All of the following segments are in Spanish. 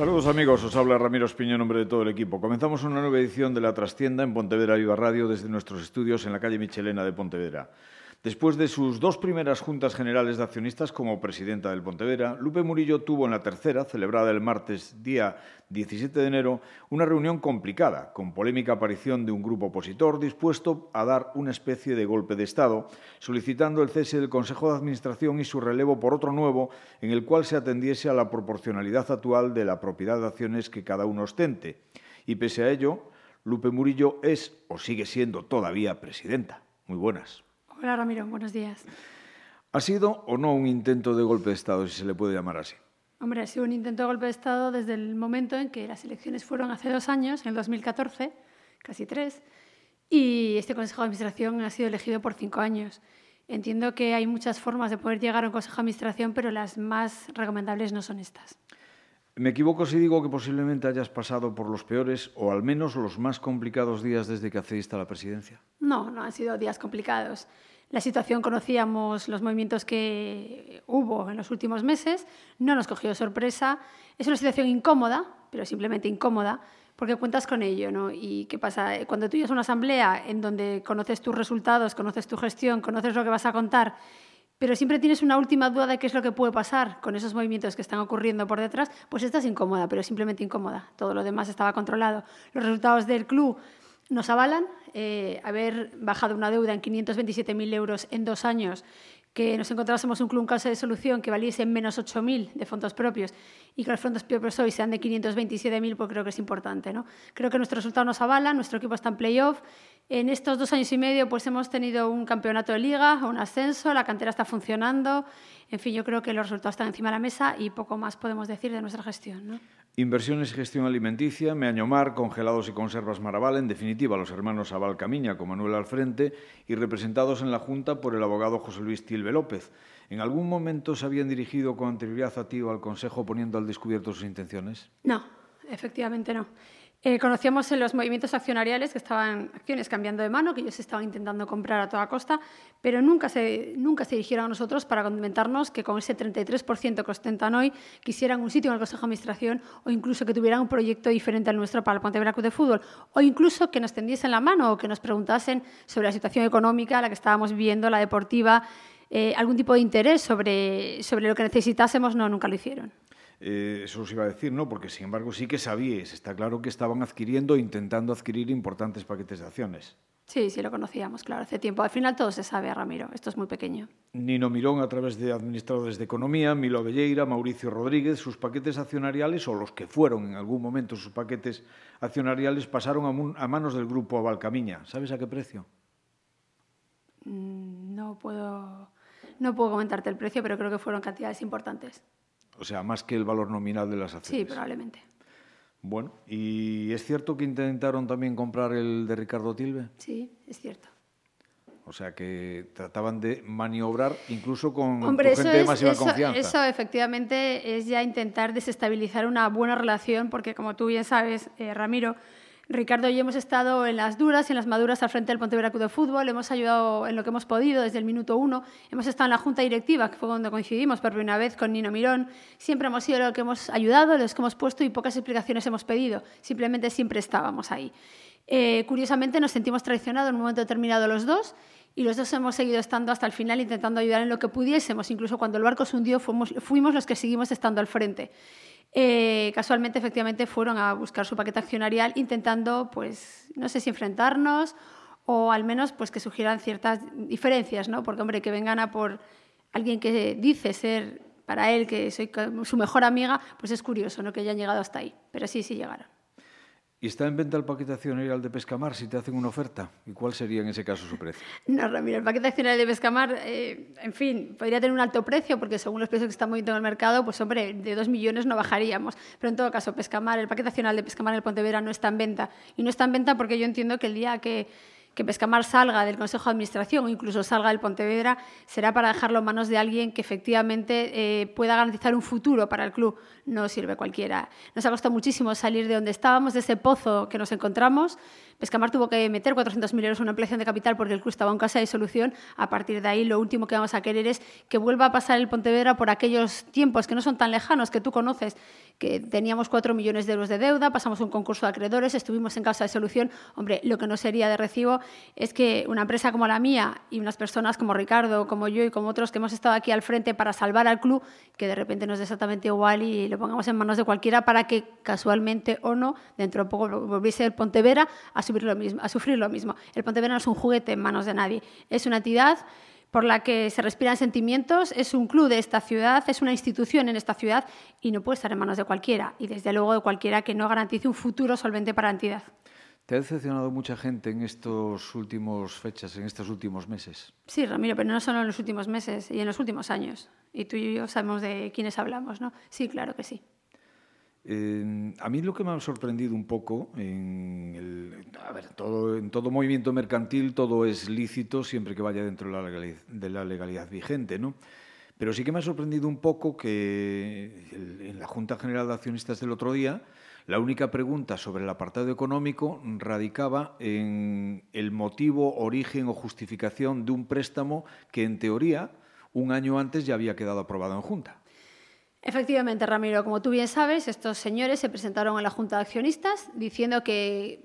Saludos amigos, os habla Ramiro Espiño en nombre de todo el equipo. Comenzamos una nueva edición de La Trastienda en Pontevedra Viva Radio desde nuestros estudios en la calle Michelena de Pontevedra. Después de sus dos primeras juntas generales de accionistas como presidenta del Pontevedra, Lupe Murillo tuvo en la tercera, celebrada el martes día 17 de enero, una reunión complicada, con polémica aparición de un grupo opositor dispuesto a dar una especie de golpe de Estado, solicitando el cese del Consejo de Administración y su relevo por otro nuevo, en el cual se atendiese a la proporcionalidad actual de la propiedad de acciones que cada uno ostente. Y pese a ello, Lupe Murillo es o sigue siendo todavía presidenta. Muy buenas. Hola Ramiro, buenos días. ¿Ha sido o no un intento de golpe de Estado, si se le puede llamar así? Hombre, ha sido un intento de golpe de Estado desde el momento en que las elecciones fueron hace dos años, en el 2014, casi tres, y este Consejo de Administración ha sido elegido por cinco años. Entiendo que hay muchas formas de poder llegar a un Consejo de Administración, pero las más recomendables no son estas. ¿Me equivoco si digo que posiblemente hayas pasado por los peores o al menos los más complicados días desde que accediste a la presidencia? No, no han sido días complicados la situación conocíamos los movimientos que hubo en los últimos meses, no nos cogió sorpresa. Es una situación incómoda, pero simplemente incómoda, porque cuentas con ello. ¿no? ¿Y qué pasa? Cuando tú llegas una asamblea en donde conoces tus resultados, conoces tu gestión, conoces lo que vas a contar, pero siempre tienes una última duda de qué es lo que puede pasar con esos movimientos que están ocurriendo por detrás, pues estás incómoda, pero simplemente incómoda. Todo lo demás estaba controlado. Los resultados del club nos avalan eh, haber bajado una deuda en 527.000 euros en dos años, que nos encontrásemos un en caso de solución que valiese menos 8.000 de fondos propios y que los fondos propios hoy sean de 527.000, pues creo que es importante. ¿no? Creo que nuestro resultado nos avala, nuestro equipo está en playoff. En estos dos años y medio pues hemos tenido un campeonato de liga, un ascenso, la cantera está funcionando. En fin, yo creo que los resultados están encima de la mesa y poco más podemos decir de nuestra gestión. ¿no? Inversiones y gestión alimenticia, Meañomar, Congelados y Conservas Maraval, en definitiva los hermanos Abal Camiña con Manuel al frente y representados en la Junta por el abogado José Luis Tilbe López. ¿En algún momento se habían dirigido con anterioridad a ti o al Consejo poniendo al descubierto sus intenciones? No, efectivamente no. Eh, conocíamos en los movimientos accionariales que estaban acciones cambiando de mano, que ellos estaban intentando comprar a toda costa, pero nunca se, nunca se dirigieron a nosotros para comentarnos que con ese 33% que ostentan hoy quisieran un sitio en el Consejo de Administración o incluso que tuvieran un proyecto diferente al nuestro para el Pontevedra Club de Fútbol o incluso que nos tendiesen la mano o que nos preguntasen sobre la situación económica, la que estábamos viviendo, la deportiva, eh, algún tipo de interés sobre, sobre lo que necesitásemos, no, nunca lo hicieron. Eh, eso os iba a decir, ¿no? Porque, sin embargo, sí que sabíais, está claro que estaban adquiriendo, intentando adquirir importantes paquetes de acciones. Sí, sí, lo conocíamos, claro, hace tiempo. Al final todo se sabe, Ramiro, esto es muy pequeño. Nino Mirón, a través de administradores de economía, Milo Velleira, Mauricio Rodríguez, sus paquetes accionariales, o los que fueron en algún momento sus paquetes accionariales, pasaron a, manos del grupo Avalcamiña. ¿Sabes a qué precio? Mm, no puedo, no puedo comentarte el precio, pero creo que fueron cantidades importantes. O sea, más que el valor nominal de las acciones. Sí, probablemente. Bueno, ¿y es cierto que intentaron también comprar el de Ricardo Tilbe? Sí, es cierto. O sea, que trataban de maniobrar incluso con gente de masiva confianza. Eso efectivamente es ya intentar desestabilizar una buena relación, porque como tú bien sabes, eh, Ramiro, Ricardo y yo hemos estado en las duras y en las maduras al frente del Pontevedra Club de Fútbol, hemos ayudado en lo que hemos podido desde el minuto uno, hemos estado en la junta directiva, que fue donde coincidimos por primera vez con Nino Mirón, siempre hemos sido los que hemos ayudado, los que hemos puesto y pocas explicaciones hemos pedido, simplemente siempre estábamos ahí. Eh, curiosamente nos sentimos traicionados en un momento determinado los dos y los dos hemos seguido estando hasta el final intentando ayudar en lo que pudiésemos, incluso cuando el barco se hundió fuimos, fuimos los que seguimos estando al frente. Eh, casualmente, efectivamente, fueron a buscar su paquete accionarial intentando, pues, no sé si enfrentarnos o al menos pues, que surgieran ciertas diferencias, ¿no? Porque, hombre, que vengan a por alguien que dice ser para él, que soy su mejor amiga, pues es curioso, ¿no? Que hayan llegado hasta ahí. Pero sí, sí llegaron. ¿Y está en venta el paquete accionarial de Pescamar si te hacen una oferta? ¿Y cuál sería en ese caso su precio? No, Ramiro, el paquete accionarial de Pescamar, eh, en fin, podría tener un alto precio porque según los precios que están moviendo en el mercado, pues hombre, de dos millones no bajaríamos. Pero en todo caso, Pescamar, el paquete accionarial de Pescamar en el Pontevedra no está en venta. Y no está en venta porque yo entiendo que el día que que Pescamar salga del Consejo de Administración o incluso salga del Pontevedra será para dejarlo en manos de alguien que efectivamente eh, pueda garantizar un futuro para el club. No sirve cualquiera. Nos ha costado muchísimo salir de donde estábamos, de ese pozo que nos encontramos, Pescamar tuvo que meter 400.000 euros en una ampliación de capital porque el club estaba en casa de solución. A partir de ahí, lo último que vamos a querer es que vuelva a pasar el Pontevedra por aquellos tiempos que no son tan lejanos, que tú conoces, que teníamos 4 millones de euros de deuda, pasamos un concurso de acreedores, estuvimos en casa de solución. Hombre, lo que no sería de recibo es que una empresa como la mía y unas personas como Ricardo, como yo y como otros que hemos estado aquí al frente para salvar al club, que de repente nos dé exactamente igual y lo pongamos en manos de cualquiera para que casualmente o no, dentro de poco volviese el Pontevedra a sufrir lo mismo. El Pontevedra no es un juguete en manos de nadie, es una entidad por la que se respiran sentimientos, es un club de esta ciudad, es una institución en esta ciudad y no puede estar en manos de cualquiera, y desde luego de cualquiera que no garantice un futuro solvente para la entidad. ¿Te ha decepcionado mucha gente en estos últimos fechas, en estos últimos meses? Sí, Ramiro, pero no solo en los últimos meses y en los últimos años. Y tú y yo sabemos de quiénes hablamos, ¿no? Sí, claro que sí a mí lo que me ha sorprendido un poco, en, a ver, todo, en todo movimiento mercantil todo es lícito siempre que vaya dentro de la legalidad, de la legalidad vigente, ¿no? Pero sí que me ha sorprendido un poco que en la Junta General de Accionistas del otro día, la única pregunta sobre el apartado económico radicaba en el motivo, origen o justificación de un préstamo que, en teoría, un año antes ya había quedado aprobado en Junta. Efectivamente, Ramiro, como tú bien sabes, estos señores se presentaron a la Junta de Accionistas diciendo que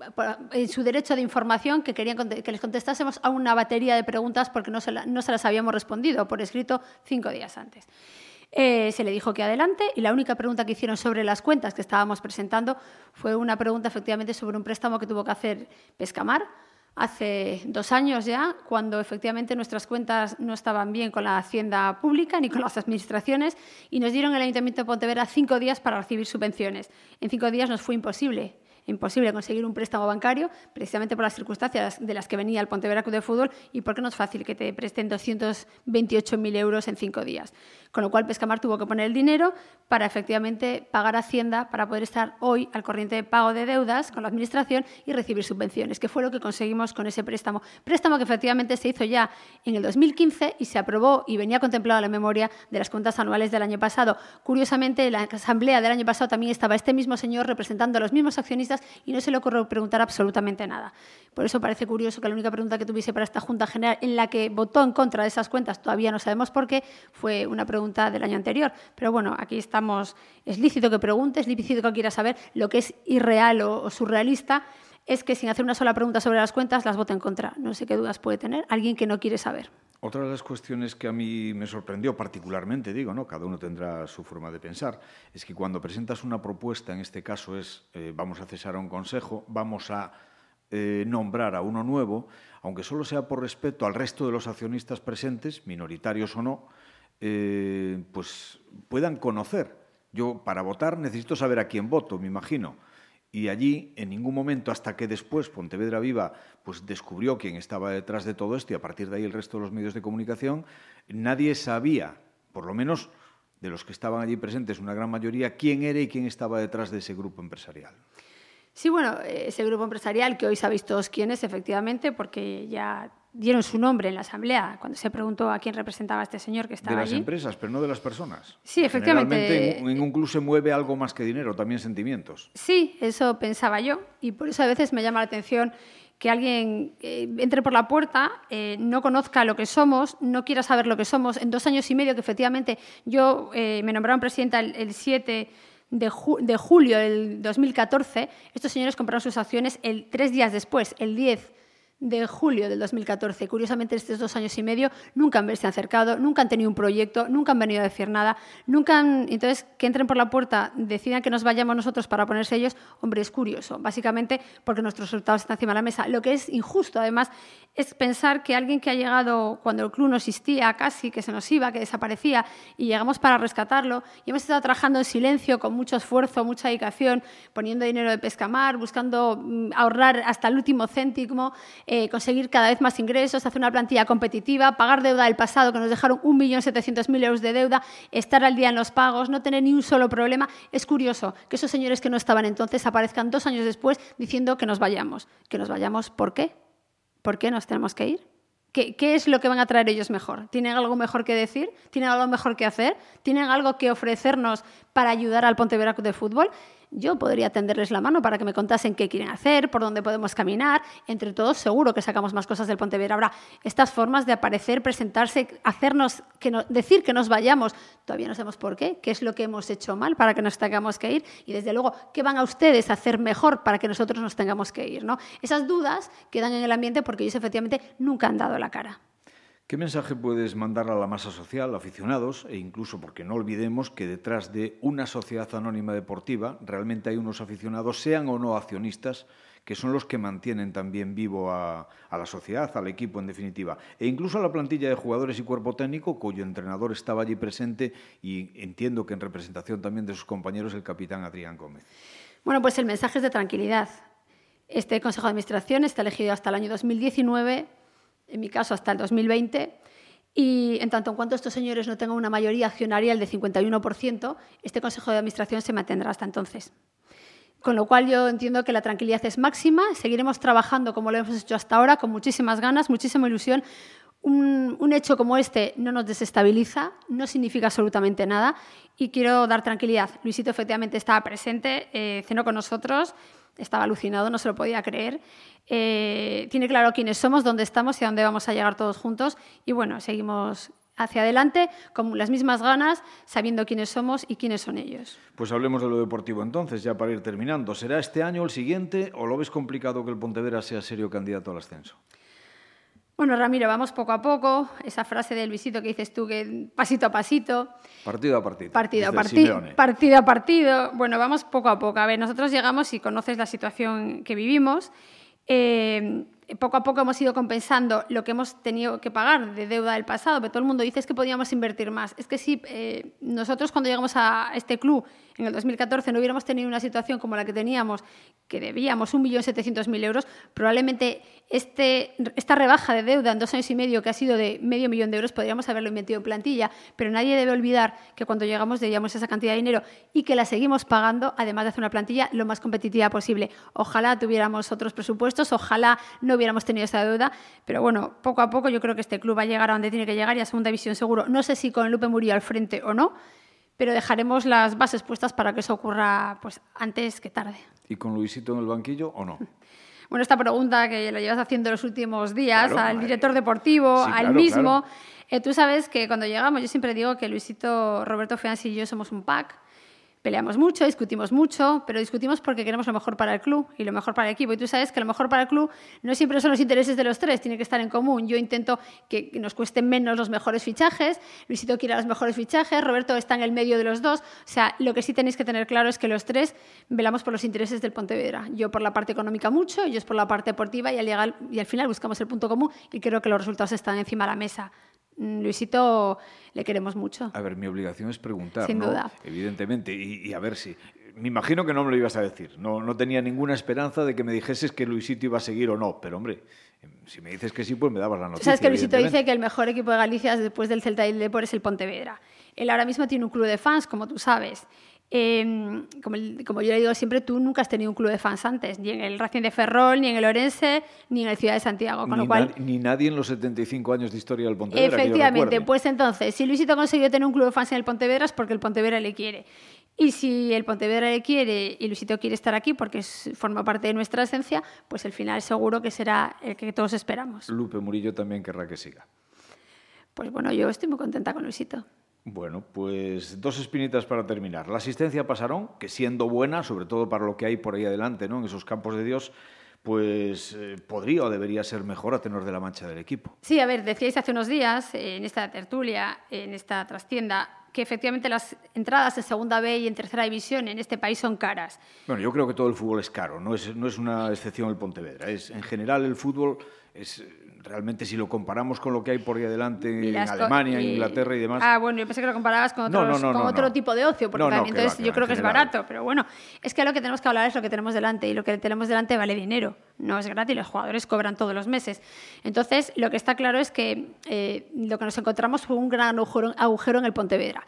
en su derecho de información que querían que les contestásemos a una batería de preguntas porque no se, las habíamos respondido por escrito cinco días antes. Eh, se le dijo que adelante y la única pregunta que hicieron sobre las cuentas que estábamos presentando fue una pregunta efectivamente sobre un préstamo que tuvo que hacer Pescamar hace dos años ya, cuando efectivamente nuestras cuentas no estaban bien con la hacienda pública ni con las administraciones y nos dieron el Ayuntamiento de Pontevedra cinco días para recibir subvenciones. En cinco días nos fue imposible imposible conseguir un préstamo bancario, precisamente por las circunstancias de las que venía el Pontevedra Club de Fútbol y porque no es fácil que te presten 228.000 euros en cinco días. Con lo cual, Pescamar tuvo que poner el dinero para efectivamente pagar Hacienda para poder estar hoy al corriente de pago de deudas con la Administración y recibir subvenciones, que fue lo que conseguimos con ese préstamo. Préstamo que efectivamente se hizo ya en el 2015 y se aprobó y venía contemplado en la memoria de las cuentas anuales del año pasado. Curiosamente, en la asamblea del año pasado también estaba este mismo señor representando a los mismos accionistas y no se le ocurrió preguntar absolutamente nada. Por eso parece curioso que la única pregunta que tuviese para esta Junta General en la que votó en contra de esas cuentas, todavía no sabemos por qué, fue una pregunta del año anterior. Pero bueno, aquí estamos, es lícito que pregunte, es lícito que quiera saber lo que es irreal o, surrealista es que sin hacer una sola pregunta sobre las cuentas las vota en contra. No sé qué dudas puede tener alguien que no quiere saber. Otra de las cuestiones que a mí me sorprendió particularmente, digo, ¿no? cada uno tendrá su forma de pensar, es que cuando presentas una propuesta, en este caso es eh, vamos a cesar a un consejo, vamos a eh, nombrar a uno nuevo, aunque solo sea por respeto al resto de los accionistas presentes, minoritarios o no, eh, pues puedan conocer. Yo para votar necesito saber a quién voto, me imagino y allí en ningún momento hasta que después Pontevedra Viva pues descubrió quién estaba detrás de todo esto y a partir de ahí el resto de los medios de comunicación nadie sabía por lo menos de los que estaban allí presentes una gran mayoría quién era y quién estaba detrás de ese grupo empresarial. Sí, bueno, ese grupo empresarial que hoy sabéis todos quién es, efectivamente, porque ya dieron su nombre en la asamblea cuando se preguntó a quién representaba este señor que estaba allí. De las empresas, pero no de las personas. Sí, efectivamente. En, un club se mueve algo más que dinero, también sentimientos. Sí, eso pensaba yo. Y por eso a veces me llama la atención que alguien eh, entre por la puerta, eh, no conozca lo que somos, no quiera saber lo que somos. En dos años y medio que efectivamente yo eh, me nombraron presidenta el, el 7 de, julio del 2014, estos señores compraron sus acciones el, tres días después, el 10 de julio del 2014. Curiosamente, estos dos años y medio nunca han verse acercado, nunca han tenido un proyecto, nunca han venido a decir nada, nunca han... Entonces, que entren por la puerta, decidan que nos vayamos nosotros para ponerse ellos, hombre, es curioso, básicamente porque nuestros resultados están encima de la mesa. Lo que es injusto, además, es pensar que alguien que ha llegado cuando el club no existía casi, que se nos iba, que desaparecía, y llegamos para rescatarlo, y hemos estado trabajando en silencio, con mucho esfuerzo, mucha dedicación, poniendo dinero de pescamar, buscando mm, ahorrar hasta el último céntimo, eh, conseguir cada vez más ingresos, hacer una plantilla competitiva, pagar deuda del pasado, que nos dejaron 1.700.000 euros de deuda, estar al día en los pagos, no tener ni un solo problema. Es curioso que esos señores que no estaban entonces aparezcan dos años después diciendo que nos vayamos. ¿Que nos vayamos por qué? ¿Por qué nos tenemos que ir? ¿Qué, ¿Qué, es lo que van a traer ellos mejor? ¿Tienen algo mejor que decir? ¿Tienen algo mejor que hacer? ¿Tienen algo que ofrecernos para ayudar al Pontevedra de Fútbol? Yo podría tenderles la mano para que me contasen qué quieren hacer, por dónde podemos caminar. Entre todos, seguro que sacamos más cosas del Pontevedra. Habrá estas formas de aparecer, presentarse, hacernos, decir que nos vayamos. Todavía no sabemos por qué, qué es lo que hemos hecho mal para que nos tengamos que ir y, desde luego, qué van a ustedes a hacer mejor para que nosotros nos tengamos que ir. ¿no? Esas dudas quedan en el ambiente porque ellos efectivamente nunca han dado la cara. ¿Qué mensaje puedes mandar a la masa social, aficionados, e incluso porque no olvidemos que detrás de una sociedad anónima deportiva realmente hay unos aficionados, sean o no accionistas, que son los que mantienen también vivo a, la sociedad, al equipo en definitiva, e incluso a la plantilla de jugadores y cuerpo técnico, cuyo entrenador estaba allí presente y entiendo que en representación también de sus compañeros, el capitán Adrián Gómez? Bueno, pues el mensaje es de tranquilidad. Este Consejo de Administración está elegido hasta el año 2019 en mi caso hasta el 2020, y en tanto en cuanto estos señores no tengan una mayoría accionarial de 51%, este Consejo de Administración se mantendrá hasta entonces. Con lo cual yo entiendo que la tranquilidad es máxima, seguiremos trabajando como lo hemos hecho hasta ahora, con muchísimas ganas, muchísima ilusión. Un, hecho como este no nos desestabiliza, no significa absolutamente nada y quiero dar tranquilidad. Luisito efectivamente estaba presente, eh, cenó con nosotros, estaba alucinado, no se lo podía creer. Eh, tiene claro quiénes somos, dónde estamos y a dónde vamos a llegar todos juntos. Y bueno, seguimos hacia adelante con las mismas ganas, sabiendo quiénes somos y quiénes son ellos. Pues hablemos de lo deportivo entonces, ya para ir terminando. ¿Será este año el siguiente o lo ves complicado que el Pontevedra sea serio candidato al ascenso? Bueno, Ramiro, vamos poco a poco. Esa frase del visito que dices tú, que pasito a pasito. Partido a partido. Partido a partido. Partido a partido. Bueno, vamos poco a poco. A ver, nosotros llegamos y conoces la situación que vivimos. Eh, poco a poco hemos ido compensando lo que hemos tenido que pagar de deuda del pasado, pero todo el mundo dice es que podíamos invertir más. Es que si eh, nosotros cuando llegamos a este club en el 2014 no hubiéramos tenido una situación como la que teníamos, que debíamos 1.700.000 euros, probablemente este, esta rebaja de deuda en dos años y medio, que ha sido de medio millón de euros, podríamos haberlo metido en plantilla, pero nadie debe olvidar que cuando llegamos debíamos esa cantidad de dinero y que la seguimos pagando, además de hacer una plantilla lo más competitiva posible. Ojalá tuviéramos otros presupuestos, ojalá no hubiéramos tenido esa deuda, pero bueno, poco a poco yo creo que este club va a llegar a donde tiene que llegar y a segunda división seguro. No sé si con Lupe Murillo al frente o no, pero dejaremos las bases puestas para que eso ocurra pues, antes que tarde. ¿Y con Luisito en el banquillo o no? Bueno, esta pregunta que la llevas haciendo los últimos días al director deportivo, al mismo. Eh, tú sabes que cuando llegamos, yo siempre digo que Luisito, Roberto Feansi y yo somos un pack peleamos mucho, discutimos mucho, pero discutimos porque queremos lo mejor para el club y lo mejor para el equipo. Y tú sabes que lo mejor para el club no siempre son los intereses de los tres, tiene que estar en común. Yo intento que nos cuesten menos los mejores fichajes, Luisito quiere los mejores fichajes, Roberto está en el medio de los dos. O sea, lo que sí tenéis que tener claro es que los tres velamos por los intereses del Pontevedra. Yo por la parte económica mucho, ellos por la parte deportiva y al, y al final buscamos el punto común y creo que los resultados están encima de la mesa. Mm, Luisito le queremos mucho. A ver, mi obligación es preguntar, Sin duda. Evidentemente, y, a ver si... Me imagino que no me lo ibas a decir. No, no tenía ninguna esperanza de que me dijeses que Luisito iba a seguir o no. Pero, hombre, si me dices que sí, pues me dabas la noticia. Sabes que Luisito dice que el mejor equipo de Galicia después del Celta y el Depor es el Pontevedra. Él ahora mismo tiene un club de fans, como tú sabes. Em, como, como, yo le digo siempre, tú nunca has tenido un club de fans antes, ni en el Racing de Ferrol, ni en el Orense, ni en el Ciudad de Santiago. Con ni, lo cual, ni nadie en los 75 años de historia del Pontevedra. Efectivamente, pues entonces, si Luisito ha conseguido tener un club de fans en el Pontevedra es porque el Pontevedra le quiere. Y si el Pontevedra le quiere y Luisito quiere estar aquí porque forma parte de nuestra esencia, pues el final seguro que será el que todos esperamos. Lupe Murillo también querrá que siga. Pues bueno, yo estoy muy contenta con Luisito. Bueno, pues dos espinitas para terminar. La asistencia a Pasarón, que siendo buena, sobre todo para lo que hay por ahí adelante, ¿no? en esos campos de Dios, pues eh, podría o debería ser mejor a tenor de la mancha del equipo. Sí, a ver, decíais hace unos días en esta tertulia, en esta trastienda, que efectivamente las entradas en segunda B y en tercera división en este país son caras. Bueno, yo creo que todo el fútbol es caro, no es, no es una excepción el Pontevedra. Es, en general el fútbol es realmente si lo comparamos con lo que hay por ahí adelante en Alemania, Inglaterra y demás. Ah, bueno, yo pensé que lo comparabas con, otro tipo de ocio, porque también entonces yo creo que es barato, pero bueno, es que lo que tenemos que hablar es lo que tenemos delante y lo que tenemos delante vale dinero, no es gratis, los jugadores cobran todos los meses. Entonces, lo que está claro es que eh, lo que nos encontramos fue un gran agujero en el Pontevedra.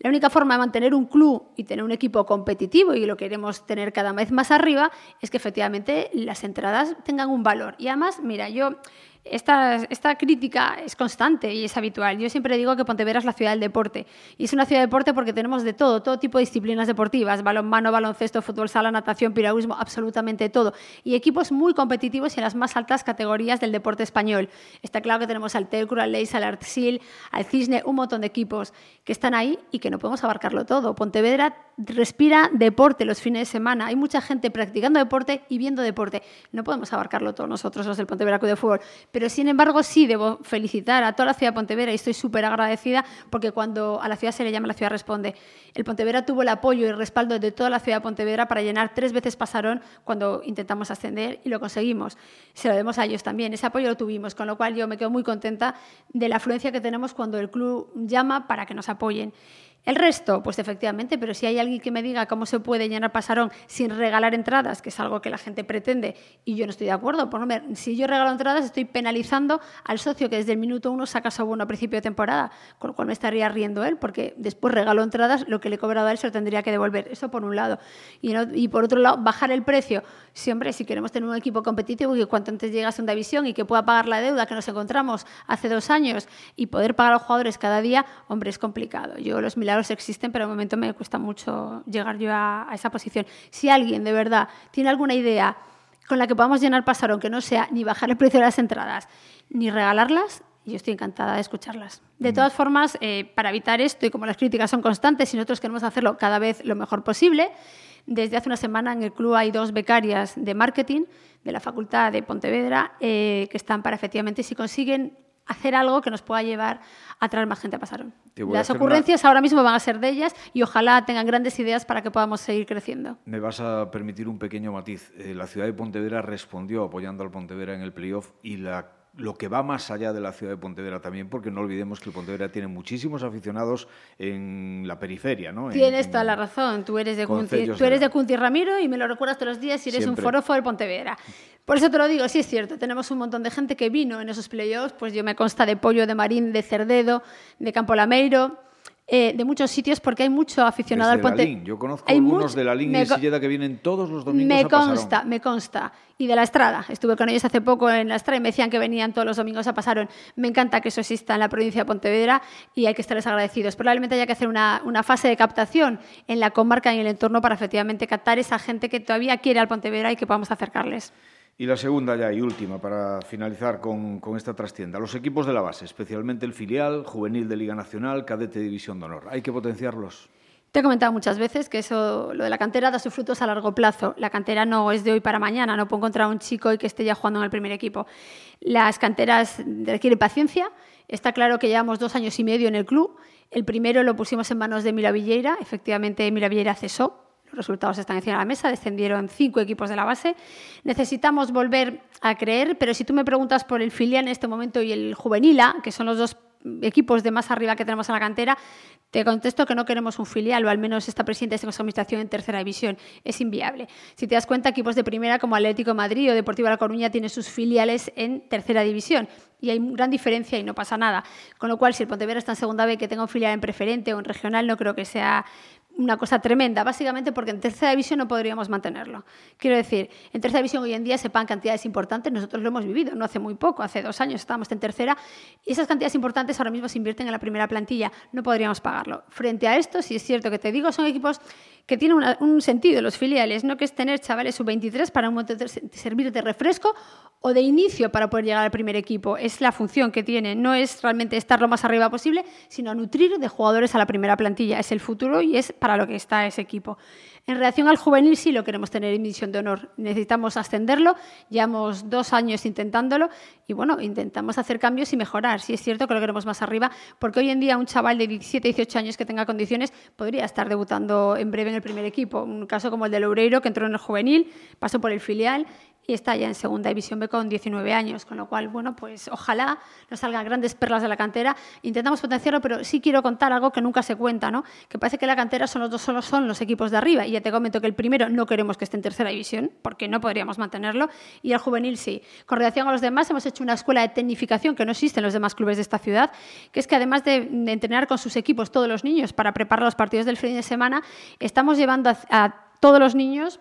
La única forma de mantener un club y tener un equipo competitivo, y lo queremos tener cada vez más arriba, es que efectivamente las entradas tengan un valor. Y además, mira, yo esta, crítica es constante y es habitual. Yo siempre digo que Pontevedra es la ciudad del deporte. Y es una ciudad del deporte porque tenemos de todo, todo tipo de disciplinas deportivas, balonmano, baloncesto, fútbol sala, natación, piragüismo, absolutamente todo. Y equipos muy competitivos y en las más altas categorías del deporte español. Está claro que tenemos al Telcur, al Leis, al Artsil, al Cisne, un montón de equipos que están ahí y que no podemos abarcarlo todo. Pontevedra respira deporte los fines de semana. Hay mucha gente practicando deporte y viendo deporte. No podemos abarcarlo todo nosotros, los del Pontevedra Club de Fútbol. Pero sin embargo, sí debo felicitar a toda la ciudad de Pontevedra y estoy súper agradecida porque cuando a la ciudad se le llama, la ciudad responde. El Pontevedra tuvo el apoyo y el respaldo de toda la ciudad de Pontevedra para llenar tres veces Pasarón cuando intentamos ascender y lo conseguimos. Se lo demos a ellos también. Ese apoyo lo tuvimos, con lo cual yo me quedo muy contenta de la afluencia que tenemos cuando el club llama para que nos apoyen. El resto, pues efectivamente, pero si hay alguien que me diga cómo se puede llenar Pasarón sin regalar entradas, que es algo que la gente pretende y yo no estoy de acuerdo, por no si yo regalo entradas estoy penalizando al socio que desde el minuto uno saca su abono a principio de temporada, con lo cual me estaría riendo él, porque después regalo entradas, lo que le he cobrado a él se lo tendría que devolver. Eso por un lado. Y, por otro lado, bajar el precio. Siempre, si queremos tener un equipo competitivo que cuanto antes llegue a segunda división y que pueda pagar la deuda que nos encontramos hace dos años y poder pagar a los jugadores cada día, hombre, es complicado. Yo los milagros existen, pero de momento me cuesta mucho llegar yo a, esa posición. Si alguien de verdad tiene alguna idea con la que podamos llenar Pasarón, que no sea ni bajar el precio de las entradas, ni regalarlas, yo estoy encantada de escucharlas. De todas formas, eh, para evitar esto, y como las críticas son constantes y nosotros queremos hacerlo cada vez lo mejor posible, desde hace una semana en el club hay dos becarias de marketing de la Facultad de Pontevedra eh, que están para efectivamente, si consiguen hacer algo que nos pueda llevar a traer más gente a Pasarón. Las ocurrencias ahora mismo van a ser de ellas y ojalá tengan grandes ideas para que podamos seguir creciendo. Me vas a permitir un pequeño matiz. Eh, la ciudad de Pontevedra respondió apoyando al Pontevedra en el playoff y la lo que va más allá de la ciudad de Pontevedra también, porque no olvidemos que el Pontevedra tiene muchísimos aficionados en la periferia, ¿no? Tienes toda la razón, tú eres de Cunti, tú eres de Cunti Ramiro y me lo recuerdas todos los días y eres un forofo del Pontevedra. Por eso te lo digo, sí es cierto, tenemos un montón de gente que vino en esos playoffs, pues yo me consta de Pollo, de Marín, de Cerdedo, de Campo Lameiro, eh, de muchos sitios porque hay mucho aficionado al Ponte. Yo conozco algunos de la línea y Silleda que vienen todos los domingos me consta, Me consta, y de la Estrada. Estuve con ellos hace poco en la Estrada y me decían que venían todos los domingos a Pasaron. Me encanta que eso exista en la provincia de Pontevedra y hay que estarles agradecidos. Probablemente haya que hacer una, una fase de captación en la comarca y en el entorno para efectivamente captar esa gente que todavía quiere al Pontevedra y que podamos acercarles. Y la segunda ya y última para finalizar con, esta trastienda. Los equipos de la base, especialmente el filial, juvenil de Liga Nacional, cadete División de Honor. ¿Hay que potenciarlos? Te he comentado muchas veces que eso, lo de la cantera da sus frutos a largo plazo. La cantera no es de hoy para mañana, no puedo encontrar a un chico y que esté ya jugando en el primer equipo. Las canteras requieren paciencia. Está claro que llevamos dos años y medio en el club. El primero lo pusimos en manos de Mila Villeira. Efectivamente, Mila Villeira cesó los resultados están encima de la mesa, descendieron cinco equipos de la base. Necesitamos volver a creer, pero si tú me preguntas por el filial en este momento y el juvenila, que son los dos equipos de más arriba que tenemos en la cantera, te contesto que no queremos un filial, o al menos esta presidenta de esta administración en tercera división. Es inviable. Si te das cuenta, equipos de primera como Atlético Madrid o Deportivo La Coruña tienen sus filiales en tercera división. Y hay gran diferencia y no pasa nada. Con lo cual, si el Pontevedra está en segunda B, que tenga un filial en preferente o en regional, no creo que sea una cosa tremenda, básicamente porque en tercera división no podríamos mantenerlo. Quiero decir, en tercera división hoy en día se pagan cantidades importantes, nosotros lo hemos vivido, no hace muy poco, hace dos años estábamos en tercera, y esas cantidades importantes ahora mismo se invierten en la primera plantilla, no podríamos pagarlo. Frente a esto, si es cierto que te digo, son equipos que tienen un sentido, los filiales, no que es tener chavales sub-23 para un momento servir de refresco o de inicio para poder llegar al primer equipo. Es la función que tiene, no es realmente estar lo más arriba posible, sino nutrir de jugadores a la primera plantilla. Es el futuro y es para lo que está ese equipo. En relación al juvenil sí lo queremos tener en misión de honor. Necesitamos ascenderlo, llevamos dos años intentándolo y bueno, intentamos hacer cambios y mejorar. Sí es cierto que lo queremos más arriba, porque hoy en día un chaval de 17, 18 años que tenga condiciones podría estar debutando en breve en el primer equipo. Un caso como el de Loureiro, que entró en el juvenil, pasó por el filial y está ya en segunda división B con 19 años, con lo cual, bueno, pues ojalá nos salgan grandes perlas de la cantera. Intentamos potenciarlo, pero sí quiero contar algo que nunca se cuenta, ¿no? Que parece que la cantera son los dos solo son los equipos de arriba y ya te comento que el primero no queremos que esté en tercera división porque no podríamos mantenerlo y el juvenil sí. Con relación a los demás hemos hecho una escuela de tecnificación que no existe en los demás clubes de esta ciudad, que es que además de, entrenar con sus equipos todos los niños para preparar los partidos del fin de semana, estamos llevando a todos los niños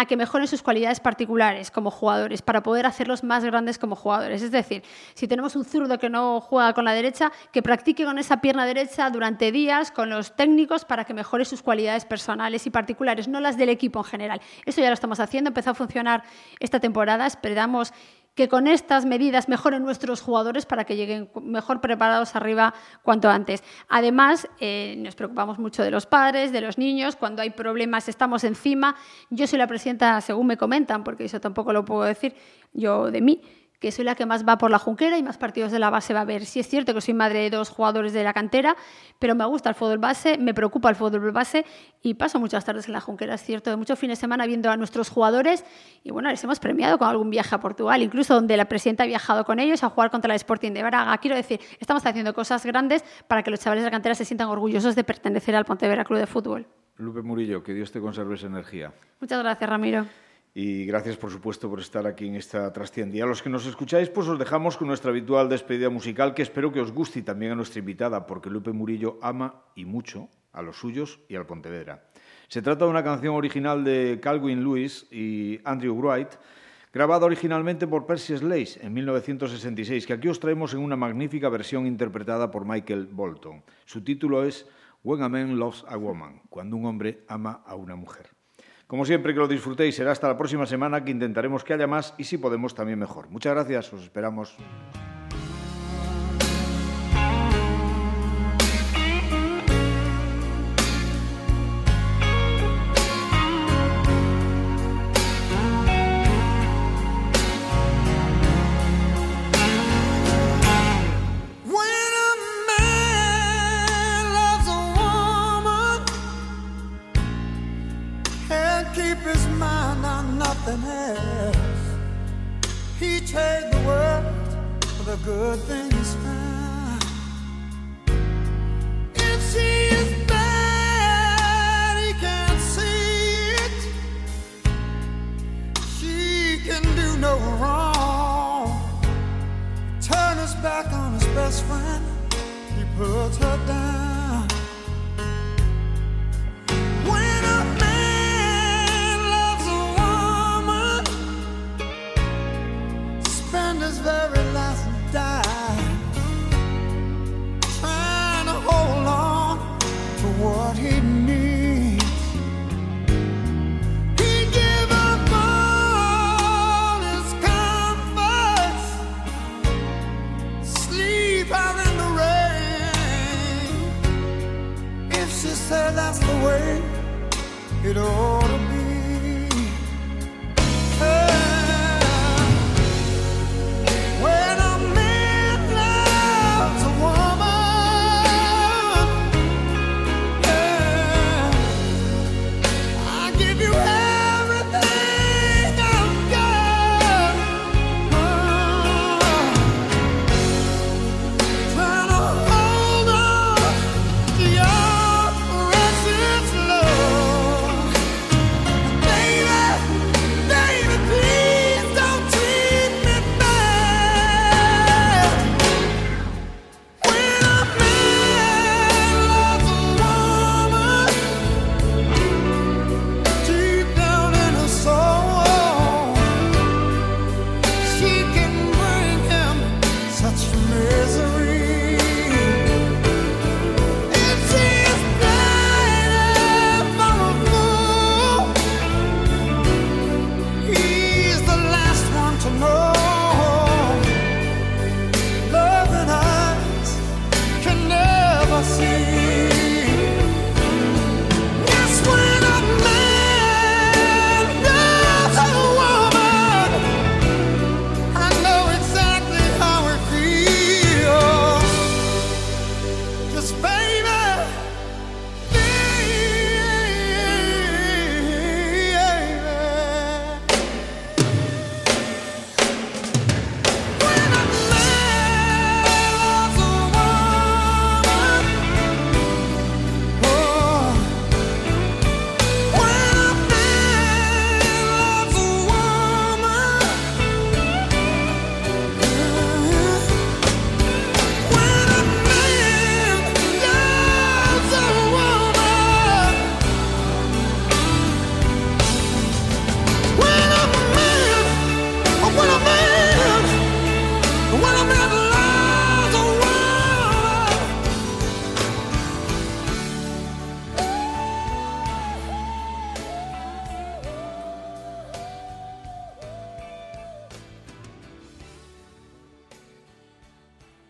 a que mejoren sus cualidades particulares como jugadores para poder hacerlos más grandes como jugadores. Es decir, si tenemos un zurdo que no juega con la derecha, que practique con esa pierna derecha durante días con los técnicos para que mejore sus cualidades personales y particulares, no las del equipo en general. Eso ya lo estamos haciendo, empezó a funcionar esta temporada, esperamos que con estas medidas mejoren nuestros jugadores para que lleguen mejor preparados arriba cuanto antes. Además, eh, nos preocupamos mucho de los padres, de los niños, cuando hay problemas estamos encima. Yo soy la presidenta, según me comentan, porque eso tampoco lo puedo decir yo de mí, que soy la que más va por la junquera y más partidos de la base va a ver. Sí es cierto que soy madre de dos jugadores de la cantera, pero me gusta el fútbol base, me preocupa el fútbol base y paso muchas tardes en la junquera, es cierto, de muchos fines de semana viendo a nuestros jugadores y bueno, les hemos premiado con algún viaje a Portugal, incluso donde la presidenta ha viajado con ellos a jugar contra el Sporting de Braga. Quiero decir, estamos haciendo cosas grandes para que los chavales de la cantera se sientan orgullosos de pertenecer al Pontevedra Club de Fútbol. Lupe Murillo, que Dios te conserve esa energía. Muchas gracias, Ramiro. Y gracias, por supuesto, por estar aquí en esta trastienda. Y a los que nos escucháis, pues os dejamos con nuestra habitual despedida musical, que espero que os guste y también a nuestra invitada, porque Lupe Murillo ama y mucho a los suyos y al Pontevedra. Se trata de una canción original de Calvin Lewis y Andrew Wright, grabada originalmente por Percy Sledge en 1966, que aquí os traemos en una magnífica versión interpretada por Michael Bolton. Su título es When a Man Loves a Woman, cuando un hombre ama a una mujer. Como siempre, que lo disfrutéis. Será hasta la próxima semana que intentaremos que haya más y si podemos también mejor. Muchas gracias, os esperamos.